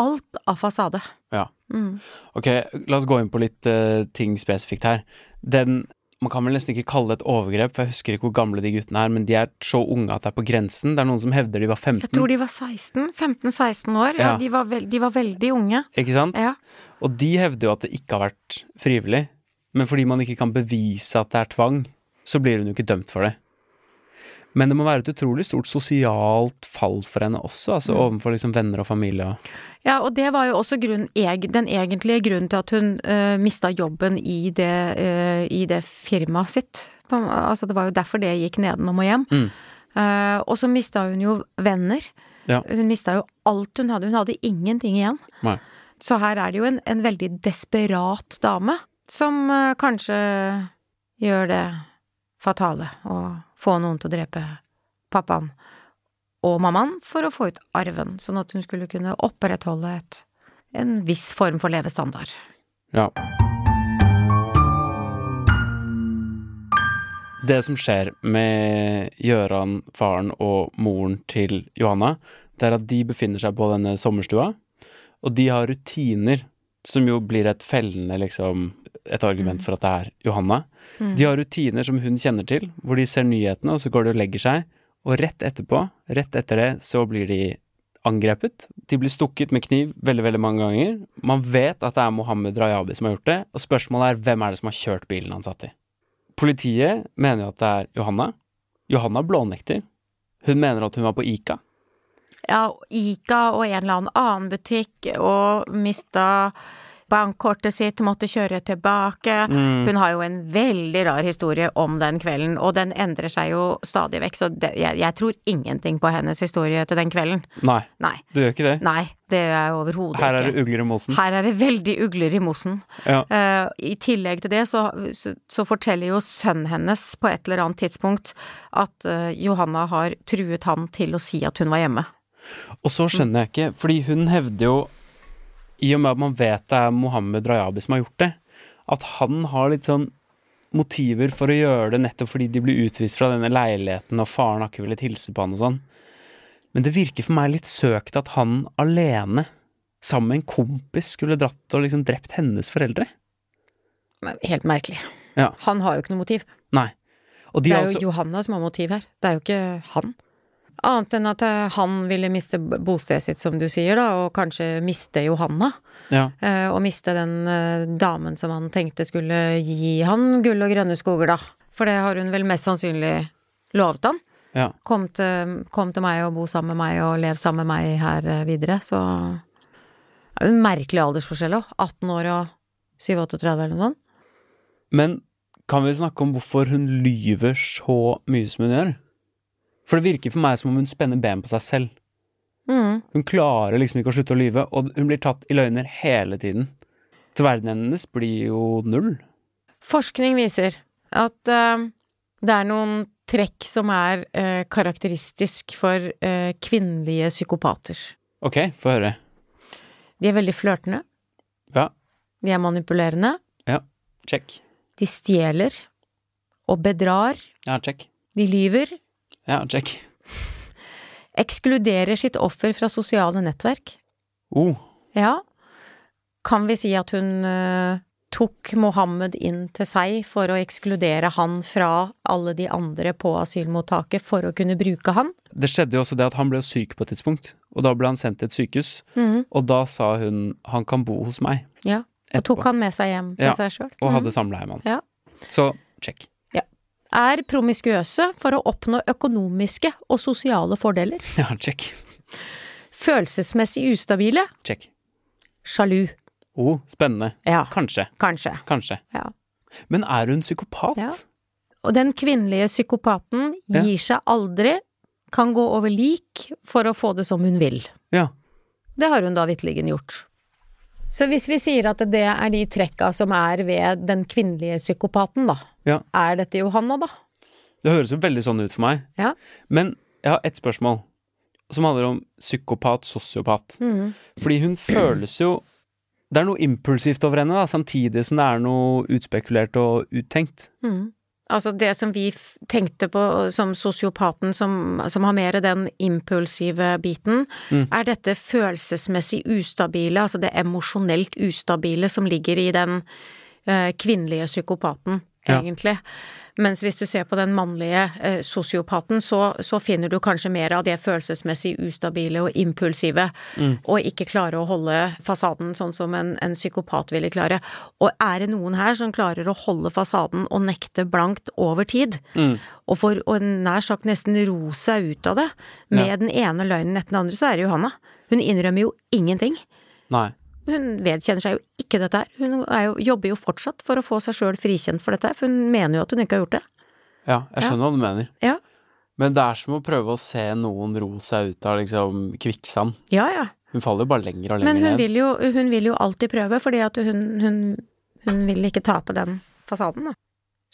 [SPEAKER 2] alt av fasade.
[SPEAKER 1] Ja.
[SPEAKER 2] Mm.
[SPEAKER 1] Ok, la oss gå inn på litt uh, ting spesifikt her. Den Man kan vel nesten ikke kalle det et overgrep, for jeg husker ikke hvor gamle de guttene er, men de er så unge at det er på grensen. Det er noen som hevder de var 15.
[SPEAKER 2] Jeg tror de var 16, 15-16 år. Ja,
[SPEAKER 1] Ja.
[SPEAKER 2] de, var de var veldig unge.
[SPEAKER 1] Ikke sant?
[SPEAKER 2] Ja.
[SPEAKER 1] Og de hevder jo at det ikke har vært frivillig. Men fordi man ikke kan bevise at det er tvang, så blir hun jo ikke dømt for det. Men det må være et utrolig stort sosialt fall for henne også, altså
[SPEAKER 2] Mm.
[SPEAKER 1] overfor liksom venner og familie
[SPEAKER 2] Ja, og det var jo også grunn, den egentlige grunnen til at hun uh, mista jobben i det, uh, i det firmaet sitt. Altså det var jo derfor det gikk nedenom og hjem.
[SPEAKER 1] Mm.
[SPEAKER 2] Uh, og så mista hun jo venner.
[SPEAKER 1] Ja.
[SPEAKER 2] Hun mista jo alt hun hadde. Hun hadde ingenting igjen.
[SPEAKER 1] Nei.
[SPEAKER 2] Så her er det jo en, en veldig desperat dame som uh, kanskje gjør det fatale å få noen til å drepe pappaen og mammaen for å få ut arven, sånn at hun skulle kunne opprettholde et, en viss form for levestandard.
[SPEAKER 1] Ja. Det som skjer med Gjøran, faren og moren til Johanna, det er at de befinner seg på denne sommerstua, og de har rutiner som jo blir et fellende, liksom, et argument for at det er Johanna. De har rutiner som hun kjenner til, hvor de ser nyhetene, og så går de og legger seg, og rett etterpå, rett etter det, så blir de angrepet. De blir stukket med kniv veldig, veldig mange ganger. Man vet at det er Mohammed Rajabi som har gjort det, og spørsmålet er hvem er det som har kjørt bilen han satt i? Politiet mener jo at det er Johanna. Johanna blånekter. Hun mener at hun var på Ica.
[SPEAKER 2] Ja, Ica og en eller annen butikk, og mista bankkortet sitt, måtte kjøre tilbake.
[SPEAKER 1] Mm.
[SPEAKER 2] Hun har jo en veldig rar historie om den kvelden, og den endrer seg jo stadig vekk, så det, jeg, jeg tror ingenting på hennes historie til den kvelden.
[SPEAKER 1] Nei,
[SPEAKER 2] Nei.
[SPEAKER 1] du gjør ikke det.
[SPEAKER 2] Nei, det gjør jeg overhodet
[SPEAKER 1] Her er
[SPEAKER 2] ikke.
[SPEAKER 1] det ugler i mosen.
[SPEAKER 2] Her er det veldig ugler i mosen.
[SPEAKER 1] Ja.
[SPEAKER 2] Uh, I tillegg til det så, så, så forteller jo sønnen hennes på et eller annet tidspunkt at uh, Johanna har truet han til å si at hun var hjemme.
[SPEAKER 1] Og så skjønner jeg ikke, fordi hun hevder jo, i og med at man vet det er Mohammed Rajabi som har gjort det, at han har litt sånn motiver for å gjøre det nettopp fordi de blir utvist fra denne leiligheten, og faren har ikke villet hilse på han og sånn. Men det virker for meg litt søkt at han alene, sammen med en kompis, skulle dratt og liksom drept hennes foreldre.
[SPEAKER 2] Men Helt merkelig.
[SPEAKER 1] Ja.
[SPEAKER 2] Han har jo ikke noe motiv.
[SPEAKER 1] Nei. De
[SPEAKER 2] Det er
[SPEAKER 1] altså
[SPEAKER 2] jo Johanna som har motiv her. Det er jo ikke han. Annet enn at eh, han ville miste bostedet sitt, som du sier, da, og kanskje miste Johanna.
[SPEAKER 1] Ja.
[SPEAKER 2] eh, Og miste den eh, damen som han tenkte skulle gi han gull og grønne skoger, da. For det har hun vel mest sannsynlig lovet han.
[SPEAKER 1] ja.
[SPEAKER 2] Kom til, kom til meg og bo sammen med meg og lev sammen med meg her videre, så Det er en merkelig aldersforskjell òg. 18 år og 37 eller noe sånt.
[SPEAKER 1] Men kan vi snakke om hvorfor hun lyver så mye som hun gjør? For det virker for meg som om hun spenner ben på seg selv.
[SPEAKER 2] Mm.
[SPEAKER 1] Hun klarer liksom ikke å slutte å lyve, og hun blir tatt i løgner hele tiden. Tverden hennes blir jo null.
[SPEAKER 2] Forskning viser at uh, det er noen trekk som er uh, karakteristisk for uh, kvinnelige psykopater.
[SPEAKER 1] Ok, få høre.
[SPEAKER 2] De er veldig flørtende,
[SPEAKER 1] Ja,
[SPEAKER 2] de er manipulerende,
[SPEAKER 1] check.
[SPEAKER 2] de stjeler og bedrar,
[SPEAKER 1] Ja, check.
[SPEAKER 2] de lyver,
[SPEAKER 1] Ja, check.
[SPEAKER 2] ekskluderer sitt offer fra sosiale nettverk.
[SPEAKER 1] Oh,
[SPEAKER 2] Ja, kan vi si at hun uh, tok Mohammed inn til seg for å ekskludere han fra alle de andre på asylmottaket for å kunne bruke han?
[SPEAKER 1] det skjedde jo også det at han ble syk på et tidspunkt, og da ble han sendt til et sykehus,
[SPEAKER 2] Mm.
[SPEAKER 1] og da sa hun han kan bo hos meg
[SPEAKER 2] Ja, og
[SPEAKER 1] etterpå,
[SPEAKER 2] tok han med seg hjem til
[SPEAKER 1] Ja,
[SPEAKER 2] seg sjøl.
[SPEAKER 1] og hadde samleie med han.
[SPEAKER 2] Ja.
[SPEAKER 1] Så check.
[SPEAKER 2] Er promiskuøse for å oppnå økonomiske og sosiale fordeler. [LAUGHS]
[SPEAKER 1] Ja, check.
[SPEAKER 2] Følelsesmessig ustabile.
[SPEAKER 1] Check.
[SPEAKER 2] Sjalu.
[SPEAKER 1] Oh, spennende.
[SPEAKER 2] Ja,
[SPEAKER 1] Kanskje.
[SPEAKER 2] kanskje.
[SPEAKER 1] Kanskje.
[SPEAKER 2] Ja.
[SPEAKER 1] Men er hun psykopat?
[SPEAKER 2] Ja. Og den kvinnelige psykopaten gir seg aldri, kan gå over lik for å få det som hun vil.
[SPEAKER 1] Ja.
[SPEAKER 2] Det har hun da vitterlig gjort. Så hvis vi sier at det er de trekka som er ved den kvinnelige psykopaten, da,
[SPEAKER 1] Ja.
[SPEAKER 2] er dette Johanna, da?
[SPEAKER 1] Det høres jo veldig sånn ut for meg.
[SPEAKER 2] Ja.
[SPEAKER 1] Men jeg har ett spørsmål som handler om psykopat, sosiopat.
[SPEAKER 2] Mm.
[SPEAKER 1] Fordi hun føles jo Det er noe impulsivt over henne, da, samtidig som det er noe utspekulert og uttenkt.
[SPEAKER 2] Mhm. Altså det som vi tenkte på som sosiopaten, som, som har mer den impulsive biten,
[SPEAKER 1] Mm.
[SPEAKER 2] er dette følelsesmessig ustabile, altså det emosjonelt ustabile som ligger i den eh, kvinnelige psykopaten.
[SPEAKER 1] Ja.
[SPEAKER 2] egentlig. Mens hvis du ser på den mannlige eh, sosiopaten, så, så finner du kanskje mer av det følelsesmessig ustabile og impulsive, og ikke klare å holde fasaden sånn som en, en psykopat ville klare. Og er det noen her som klarer å holde fasaden og nekte blankt over tid,
[SPEAKER 1] Mm.
[SPEAKER 2] og for å nær sagt nesten ro seg ut av det, med
[SPEAKER 1] Ja.
[SPEAKER 2] den ene løgnen etter den andre, så er det Johanna. Hun innrømmer jo ingenting.
[SPEAKER 1] Nei.
[SPEAKER 2] Hun vedkjenner seg jo ikke dette her. Hun er jo, jobber jo fortsatt for å få seg sjøl frikjent for dette for hun mener jo at hun ikke har gjort det.
[SPEAKER 1] Ja, jeg
[SPEAKER 2] Ja.
[SPEAKER 1] skjønner hva du mener.
[SPEAKER 2] Ja.
[SPEAKER 1] Men det er som å prøve å se noen ro seg ut av liksom kvikksand.
[SPEAKER 2] Ja, ja.
[SPEAKER 1] Hun faller jo bare lenger og lenger
[SPEAKER 2] Men hun
[SPEAKER 1] ned.
[SPEAKER 2] vil jo, hun vil jo alltid prøve, fordi at hun, hun, hun vil ikke tape den fasaden, da.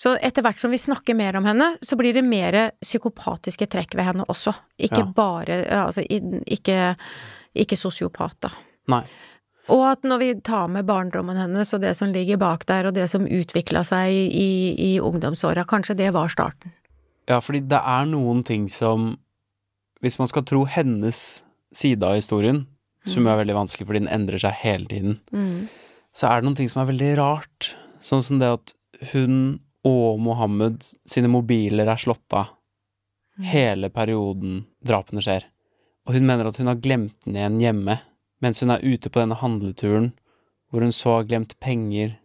[SPEAKER 2] Så etter hvert som vi snakker mer om henne, så blir det mer psykopatiske trekk ved henne også. Ikke
[SPEAKER 1] Ja.
[SPEAKER 2] bare Altså, ikke, ikke sosiopat, da.
[SPEAKER 1] Nei.
[SPEAKER 2] Og at når vi tar med barndommen hennes og det som ligger bak der, og det som utvikla seg i, i ungdomsåra, kanskje det var starten.
[SPEAKER 1] Ja, fordi det er noen ting som Hvis man skal tro hennes side av historien, som jo er veldig vanskelig fordi den endrer seg hele tiden,
[SPEAKER 2] Mm.
[SPEAKER 1] så er det noen ting som er veldig rart. Sånn som det at hun og Mohammed sine mobiler er slått av hele perioden drapene skjer. Og hun mener at hun har glemt den igjen hjemme, mens hun er ute på denne handleturen, hvor hun så har glemt penger.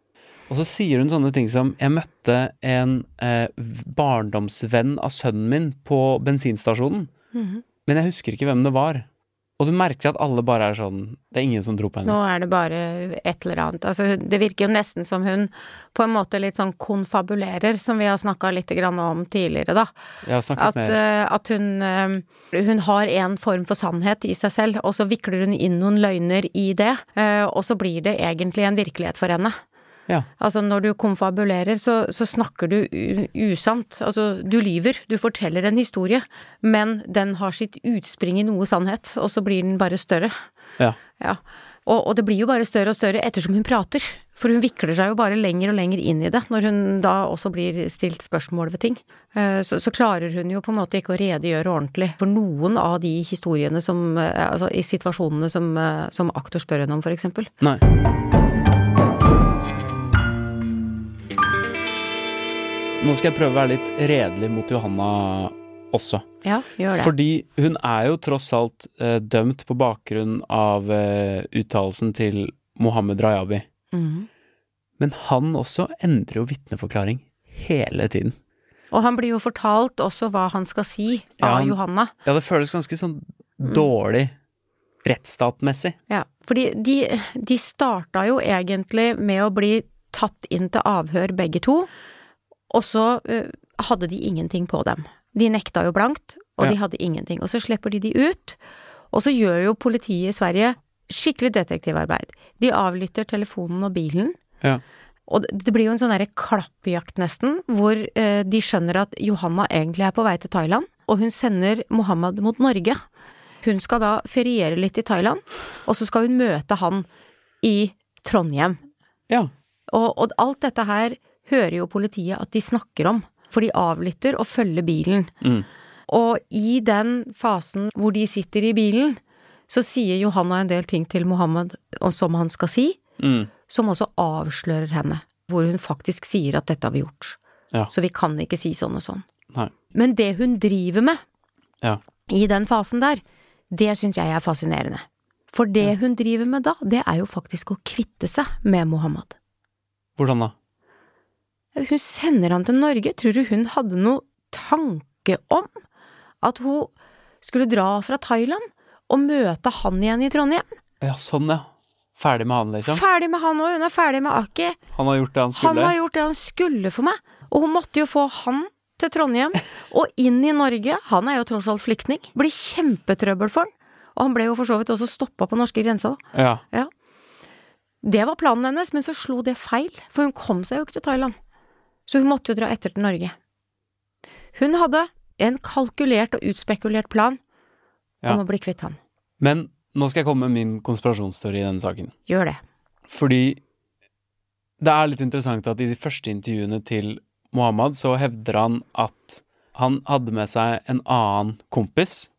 [SPEAKER 1] Og så sier hun sånne ting som Jeg møtte en eh, barndomsvenn av sønnen min på bensinstasjonen,
[SPEAKER 2] Mhm.
[SPEAKER 1] men jeg husker ikke hvem det var. Og du merker at alle bare er sånn Det er ingen som tror på henne.
[SPEAKER 2] Nå er det bare et eller annet. Altså, det virker jo nesten som hun på en måte litt sånn konfabulerer, som vi har snakka litt grann om tidligere, da.
[SPEAKER 1] Jeg har snakket
[SPEAKER 2] At,
[SPEAKER 1] mer.
[SPEAKER 2] eh, at hun, eh, hun har en form for sannhet i seg selv, og så vikler hun inn noen løgner i det, eh, og så blir det egentlig en virkelighet for henne.
[SPEAKER 1] Ja.
[SPEAKER 2] Altså når du konfabulerer, så, så snakker du usant. Altså du lyver, du forteller en historie, men den har sitt utspring i noe sannhet, og så blir den bare større.
[SPEAKER 1] Ja.
[SPEAKER 2] Ja. Og, og det blir jo bare større og større ettersom hun prater, for hun vikler seg jo bare lenger og lenger inn i det, når hun da også blir stilt spørsmål ved ting. Eh, Så, så klarer hun jo på en måte ikke å redegjøre ordentlig for noen av de historiene som eh, Altså i situasjonene som, eh, som aktor spør henne om, for eksempel.
[SPEAKER 1] Nei. Nå skal jeg prøve å være litt redelig mot Johanna også.
[SPEAKER 2] Ja, gjør det.
[SPEAKER 1] Fordi hun er jo tross alt eh, dømt på bakgrunn av eh, uttalelsen til Mohammed Rajabi.
[SPEAKER 2] Mhm.
[SPEAKER 1] Men han også endrer jo vitneforklaring hele tiden.
[SPEAKER 2] Og han blir jo fortalt også hva han skal si av
[SPEAKER 1] Ja, han-
[SPEAKER 2] Johanna.
[SPEAKER 1] Ja, det føles ganske sånn
[SPEAKER 2] Mm.
[SPEAKER 1] dårlig rettsstatmessig.
[SPEAKER 2] Ja, fordi de, de starta jo egentlig med å bli tatt inn til avhør begge to, og så uh, hadde de ingenting på dem. De nekta jo blankt, og
[SPEAKER 1] Ja.
[SPEAKER 2] de hadde ingenting. Og så slipper de de ut, og så gjør jo politiet i Sverige skikkelig detektivarbeid. De avlytter telefonen og bilen.
[SPEAKER 1] Ja.
[SPEAKER 2] Og det- blir jo en sånn derre klappjakt nesten, hvor uh, de skjønner at Johanna egentlig er på vei til Thailand, og hun sender Mohammed mot Norge. Hun skal da feriere litt i Thailand, og så skal hun møte han i Trondheim.
[SPEAKER 1] Ja.
[SPEAKER 2] Og, og alt dette her hører jo politiet at de snakker om, for de avlytter og følger bilen.
[SPEAKER 1] Mm.
[SPEAKER 2] Og i den fasen hvor de sitter i bilen, så sier Johanna en del ting til Mohammed som han skal si,
[SPEAKER 1] Mm.
[SPEAKER 2] som også avslører henne, hvor hun faktisk sier at dette har vi gjort.
[SPEAKER 1] Ja.
[SPEAKER 2] Så vi kan ikke si sånn og sånn.
[SPEAKER 1] Nei.
[SPEAKER 2] Men det hun driver med
[SPEAKER 1] Ja.
[SPEAKER 2] i den fasen der, det syns jeg er fascinerende. For det hun driver med da, det er jo faktisk å kvitte seg med Mohammed.
[SPEAKER 1] Hvordan da?
[SPEAKER 2] Hun sender han til Norge. Tror du hun hadde noe tanke om at hun skulle dra fra Thailand og møte han igjen i Trondheim?
[SPEAKER 1] Ja, sånn ja. Ferdig med han, liksom.
[SPEAKER 2] Ferdig med han òg, hun er ferdig med Aki.
[SPEAKER 1] Han har gjort det han skulle?
[SPEAKER 2] Han har gjort det han skulle for meg, og hun måtte jo få han til Trondheim [LAUGHS] og inn i Norge. Han er jo tross alt flyktning. Blir kjempetrøbbel for han. Og han ble jo for så vidt også stoppa på norske grensa, da.
[SPEAKER 1] Ja.
[SPEAKER 2] Det var planen hennes, men så slo det feil, for hun kom seg jo ikke til Thailand. Så hun måtte jo dra etter til Norge. Hun hadde en kalkulert og utspekulert plan
[SPEAKER 1] Ja.
[SPEAKER 2] om å bli kvitt han.
[SPEAKER 1] Men nå skal jeg komme med min konspirasjonsteori i denne saken.
[SPEAKER 2] Gjør det.
[SPEAKER 1] Fordi det er litt interessant at i de første intervjuene til Mohammed så hevder han at han hadde med seg en annen kompis,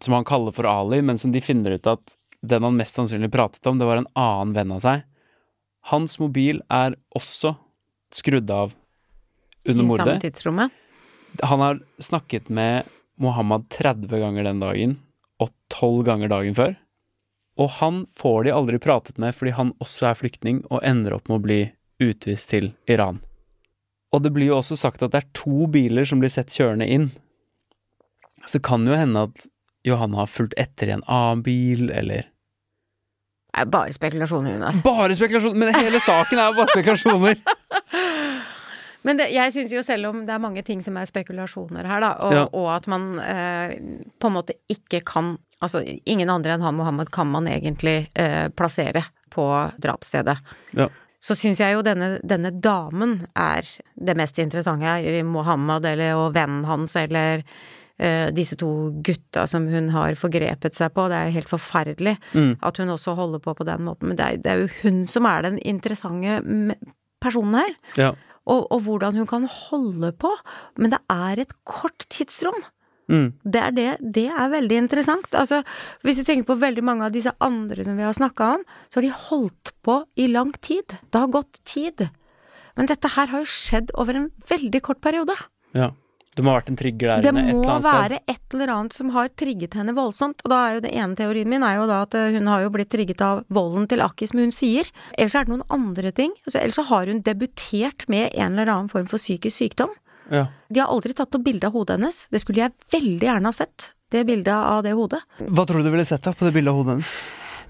[SPEAKER 1] som han kaller for Ali, men som de finner ut at den han mest sannsynlig pratet om, det var en annen venn av seg. Hans mobil er også skrudd av under
[SPEAKER 2] I samme tidsrommet.
[SPEAKER 1] Han har snakket med Mohammed 30 ganger den dagen, og 12 ganger dagen før. Og han får de aldri pratet med fordi han også er flyktning og ender opp med å bli utvist til Iran. Og det blir jo også sagt at det er to biler som blir sett kjørende inn. Så det kan jo hende at Johanna har fulgt etter i en annen bil, eller
[SPEAKER 2] Det er bare spekulasjoner, Jonas.
[SPEAKER 1] Bare spekulasjoner! Men hele saken er jo bare spekulasjoner! [LAUGHS]
[SPEAKER 2] Men det, jeg syns jo selv om det er mange ting som er spekulasjoner her, da, og,
[SPEAKER 1] Ja.
[SPEAKER 2] og at man eh, på en måte ikke kan Altså ingen andre enn han Mohammed kan man egentlig eh, plassere på drapsstedet.
[SPEAKER 1] Ja.
[SPEAKER 2] Så syns jeg jo denne, denne damen er det mest interessante her. Mohammed eller, og vennen hans eller eh, disse to gutta som hun har forgrepet seg på. Det er jo helt forferdelig
[SPEAKER 1] Mm.
[SPEAKER 2] at hun også holder på på den måten. Men det er, det er jo hun som er den interessante personen her
[SPEAKER 1] Ja.
[SPEAKER 2] Og, og hvordan hun kan holde på. Men det er et kort tidsrom.
[SPEAKER 1] Mm.
[SPEAKER 2] Det er, det, det er veldig interessant. Altså, hvis vi tenker på veldig mange av disse andre som vi har snakka om, så har de holdt på i lang tid. Det har gått tid. Men dette her har jo skjedd over en veldig kort periode.
[SPEAKER 1] ja. Det må ha vært en trigger der
[SPEAKER 2] Det
[SPEAKER 1] inne et
[SPEAKER 2] må
[SPEAKER 1] eller annet sted.
[SPEAKER 2] være et eller annet som har trigget henne voldsomt, og da er jo det ene teorien min er jo da at eh, hun har jo blitt trigget av volden til Akki, som hun sier. Ellers er det noen andre ting. Altså, ellers så har hun debutert med en eller annen form for psykisk sykdom.
[SPEAKER 1] Ja.
[SPEAKER 2] De har aldri tatt opp bilde av hodet hennes. Det skulle jeg veldig gjerne ha sett. Det bildet av det hodet.
[SPEAKER 1] Hva tror du du ville sett da på det bildet av hodet hennes?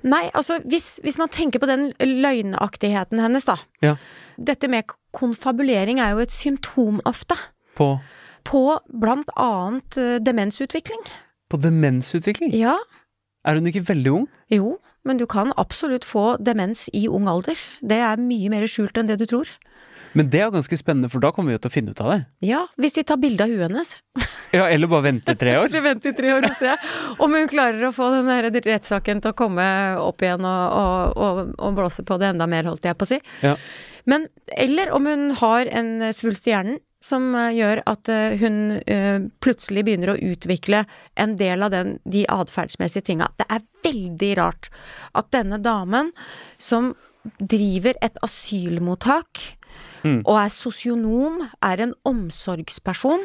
[SPEAKER 2] Nei, altså hvis, hvis man tenker på den løgnaktigheten hennes, da.
[SPEAKER 1] Ja.
[SPEAKER 2] Dette med konfabulering er jo et symptom ofte
[SPEAKER 1] På,
[SPEAKER 2] på blant annet eh, demensutvikling.
[SPEAKER 1] på demensutvikling?
[SPEAKER 2] Ja,
[SPEAKER 1] Er hun ikke veldig ung?
[SPEAKER 2] jo, men du kan absolutt få demens i ung alder. Det er mye mer skjult enn det du tror.
[SPEAKER 1] Men det er ganske spennende, for da kommer vi jo til å finne ut av det.
[SPEAKER 2] Ja, hvis de tar bilde av huet hennes. [LAUGHS]
[SPEAKER 1] Ja, Eller bare vente tre år.
[SPEAKER 2] Eller vente i tre år og se om hun klarer å få den rettssaken til å komme opp igjen og, og, og, og blåse på det enda mer, holdt jeg på å si.
[SPEAKER 1] Ja.
[SPEAKER 2] Men, eller om hun har en svulst i hjernen som eh, gjør at eh, hun eh, plutselig begynner å utvikle en del av den, de atferdsmessige tinga. Det er veldig rart at denne damen, som driver et asylmottak
[SPEAKER 1] Mm.
[SPEAKER 2] og er sosionom, er en omsorgsperson,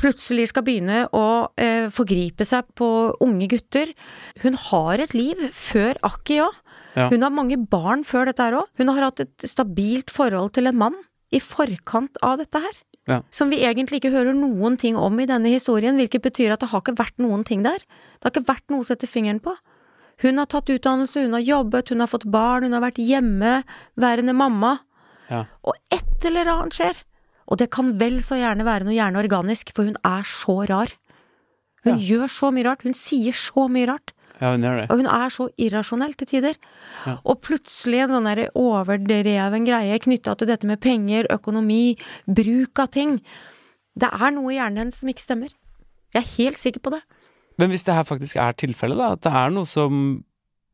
[SPEAKER 2] plutselig skal begynne å eh, forgripe seg på unge gutter. Hun har et liv før Akki òg.
[SPEAKER 1] Ja.
[SPEAKER 2] Hun har mange barn før dette her òg. Hun har hatt et stabilt forhold til en mann i forkant av dette her.
[SPEAKER 1] Ja.
[SPEAKER 2] Som vi egentlig ikke hører noen ting om i denne historien, hvilket betyr at det har ikke vært noen ting der. Det har ikke vært noe å sette fingeren på. Hun har tatt utdannelse, hun har jobbet, hun har fått barn, hun har vært hjemmeværende mamma.
[SPEAKER 1] Ja.
[SPEAKER 2] Og et eller annet skjer. Og det kan vel så gjerne være noe gjerne organisk, for hun er så rar. Hun
[SPEAKER 1] Ja.
[SPEAKER 2] gjør så mye rart, hun sier så mye rart,
[SPEAKER 1] Ja, hun gjør det.
[SPEAKER 2] og hun er så irrasjonell til tider.
[SPEAKER 1] Ja.
[SPEAKER 2] Og plutselig en sånn overdreven greie knytta til dette med penger, økonomi, bruk av ting. Det er noe i hjernen hennes som ikke stemmer. Jeg er helt sikker på det.
[SPEAKER 1] Men hvis det her faktisk er tilfellet, da, at det er noe som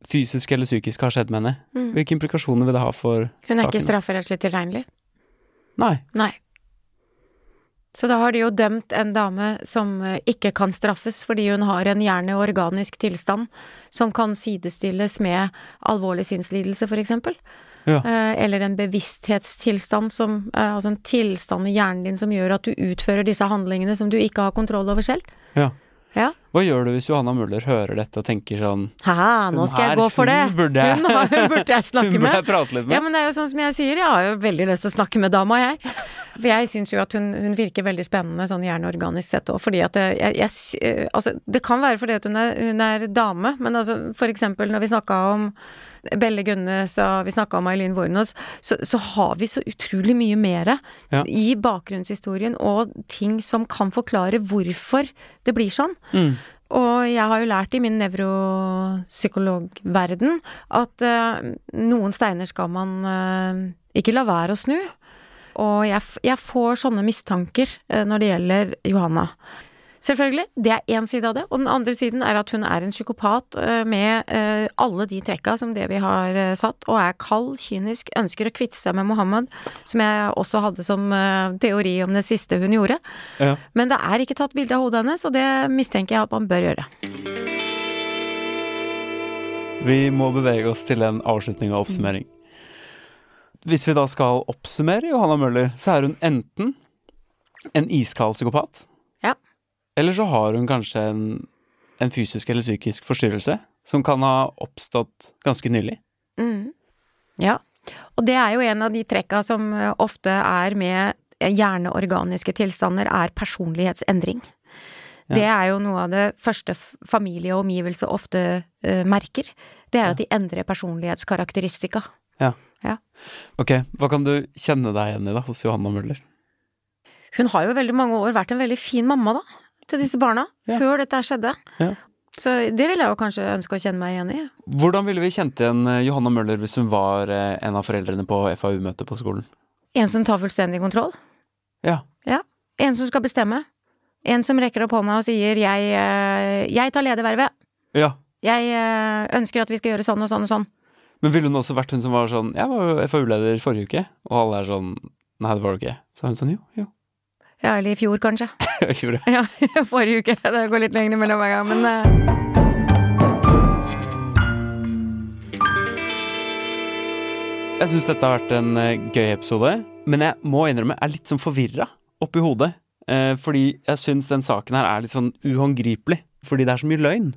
[SPEAKER 1] fysisk eller psykisk har skjedd med henne,
[SPEAKER 2] Mm.
[SPEAKER 1] hvilke implikasjoner vil det ha for saken?
[SPEAKER 2] Hun er ikke
[SPEAKER 1] saken?
[SPEAKER 2] strafferettslig tilregnelig.
[SPEAKER 1] Nei.
[SPEAKER 2] Nei. Så da har de jo dømt en dame som eh, ikke kan straffes fordi hun har en hjerneorganisk tilstand som kan sidestilles med alvorlig sinnslidelse, for eksempel.
[SPEAKER 1] Ja.
[SPEAKER 2] Eh, Eller en bevissthetstilstand som eh, Altså en tilstand i hjernen din som gjør at du utfører disse handlingene som du ikke har kontroll over selv.
[SPEAKER 1] Ja.
[SPEAKER 2] Ja.
[SPEAKER 1] Hva gjør du hvis Johanna Muller hører dette og tenker sånn
[SPEAKER 2] Haha, nå skal jeg
[SPEAKER 1] her,
[SPEAKER 2] gå for det!
[SPEAKER 1] hun burde jeg-
[SPEAKER 2] Hun, har, hun burde jeg [LAUGHS] snakke
[SPEAKER 1] Hun burde
[SPEAKER 2] med.
[SPEAKER 1] jeg prate litt med?
[SPEAKER 2] Ja, men det er jo sånn som jeg sier, jeg har jo veldig lyst til å snakke med dama, jeg. For jeg syns jo at hun, hun virker veldig spennende sånn hjerneorganisk sett òg, fordi at jeg, jeg, eh, Altså, det kan være fordi at hun er, hun er dame, men altså for eksempel når vi snakka om Belle Gunnes og vi snakka om Eileen Wornos, så, så har vi så utrolig mye mer
[SPEAKER 1] Ja.
[SPEAKER 2] i bakgrunnshistorien og ting som kan forklare hvorfor det blir sånn.
[SPEAKER 1] Mm.
[SPEAKER 2] Og jeg har jo lært i min nevropsykologverden at uh, noen steiner skal man uh, ikke la være å snu. Og jeg, jeg får sånne mistanker eh, når det gjelder Johanna. Selvfølgelig, det er én side av det. Og den andre siden er at hun er en psykopat eh, med eh, alle de trekka som det vi har satt, og er kald, kynisk, ønsker å kvitte seg med Mohammed, som jeg også hadde som teori om det siste hun gjorde.
[SPEAKER 1] Ja.
[SPEAKER 2] Men det er ikke tatt bilde av hodet hennes, og det mistenker jeg at man bør gjøre.
[SPEAKER 1] Vi må bevege oss til en avslutning og oppsummering. Hvis vi da skal oppsummere Johanna Møller, så er hun enten en iskald psykopat.
[SPEAKER 2] Ja.
[SPEAKER 1] Eller så har hun kanskje en, en fysisk eller psykisk forstyrrelse som kan ha oppstått ganske nylig.
[SPEAKER 2] Mm. Ja. Og det er jo en av de trekka som eh, ofte er med hjerneorganiske tilstander, er personlighetsendring.
[SPEAKER 1] Ja.
[SPEAKER 2] Det er jo noe av det første familie og omgivelse ofte uh, merker. Det er at de endrer personlighetskarakteristika.
[SPEAKER 1] Ok, hva kan du kjenne deg igjen i da, hos Johanna Møller?
[SPEAKER 2] Hun har jo veldig mange år vært en veldig fin mamma, da, til disse barna,
[SPEAKER 1] Ja.
[SPEAKER 2] før dette skjedde.
[SPEAKER 1] Ja.
[SPEAKER 2] Så det vil jeg jo kanskje ønske å kjenne meg igjen i.
[SPEAKER 1] Hvordan ville vi kjent igjen eh, Johanna Møller hvis hun var eh, en av foreldrene på FAU-møtet på skolen?
[SPEAKER 2] En som tar fullstendig kontroll.
[SPEAKER 1] Ja. ja.
[SPEAKER 2] En som skal bestemme. En som rekker opp hånda og sier 'jeg, eh, jeg tar ledervervet'.
[SPEAKER 1] Ja.
[SPEAKER 2] Jeg ønsker at vi skal gjøre sånn og sånn og sånn.
[SPEAKER 1] Men ville hun også vært hun som var sånn Jeg var jo FAU-leder forrige uke, og alle er sånn Nei, det var du ikke. Så er hun sånn jo, jo.
[SPEAKER 2] Ja, eller i fjor, kanskje. [LAUGHS]
[SPEAKER 1] I fjor, det.
[SPEAKER 2] Ja, [LAUGHS] forrige uke. Det går litt lenger mellom hver gang, men uh...
[SPEAKER 1] Jeg syns dette har vært en eh, gøy episode, men jeg må innrømme jeg er litt sånn forvirra oppi hodet. Eh, fordi jeg syns den saken her er litt sånn uhåndgripelig. Fordi det er så mye løgn.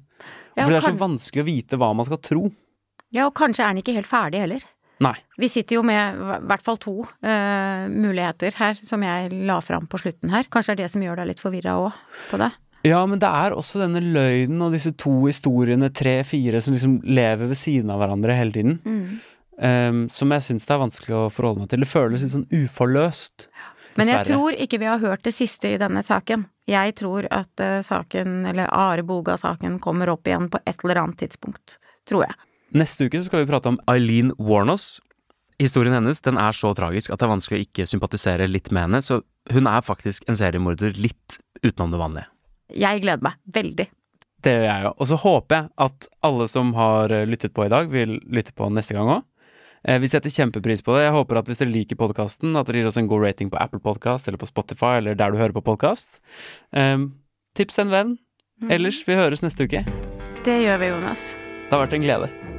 [SPEAKER 2] ja,
[SPEAKER 1] fordi det er så vanskelig å vite hva man skal tro.
[SPEAKER 2] Ja, og kanskje er den ikke helt ferdig heller.
[SPEAKER 1] Nei.
[SPEAKER 2] Vi sitter jo med i hvert fall to uh, muligheter her, som jeg la fram på slutten her. Kanskje det er det som gjør deg litt forvirra òg på det?
[SPEAKER 1] Ja, men det er også denne løgnen og disse to historiene, tre-fire, som liksom lever ved siden av hverandre hele tiden.
[SPEAKER 2] Mm.
[SPEAKER 1] Um, som jeg syns det er vanskelig å forholde meg til. Det føles litt sånn uforløst.
[SPEAKER 2] Men jeg tror ikke vi har hørt det siste i denne saken. Jeg tror at eh, saken, eller Are Boga-saken, kommer opp igjen på et eller annet tidspunkt. Tror jeg.
[SPEAKER 1] Neste uke så skal vi prate om Eileen Warnos. Historien hennes den er så tragisk at det er vanskelig å ikke sympatisere litt med henne, så hun er faktisk en seriemorder litt utenom det vanlige.
[SPEAKER 2] Jeg gleder meg veldig.
[SPEAKER 1] Det gjør jeg jo. Og så håper jeg at alle som har eh, lyttet på i dag, vil lytte på neste gang òg. Vi setter kjempepris på det. Jeg håper at hvis dere liker podkasten, at dere gir oss en god rating på Apple Podcast eller på Spotify eller der du hører på podkast. tips en venn. Ellers, vi høres neste uke.
[SPEAKER 2] Det gjør vi, Jonas.
[SPEAKER 1] Det har vært en glede.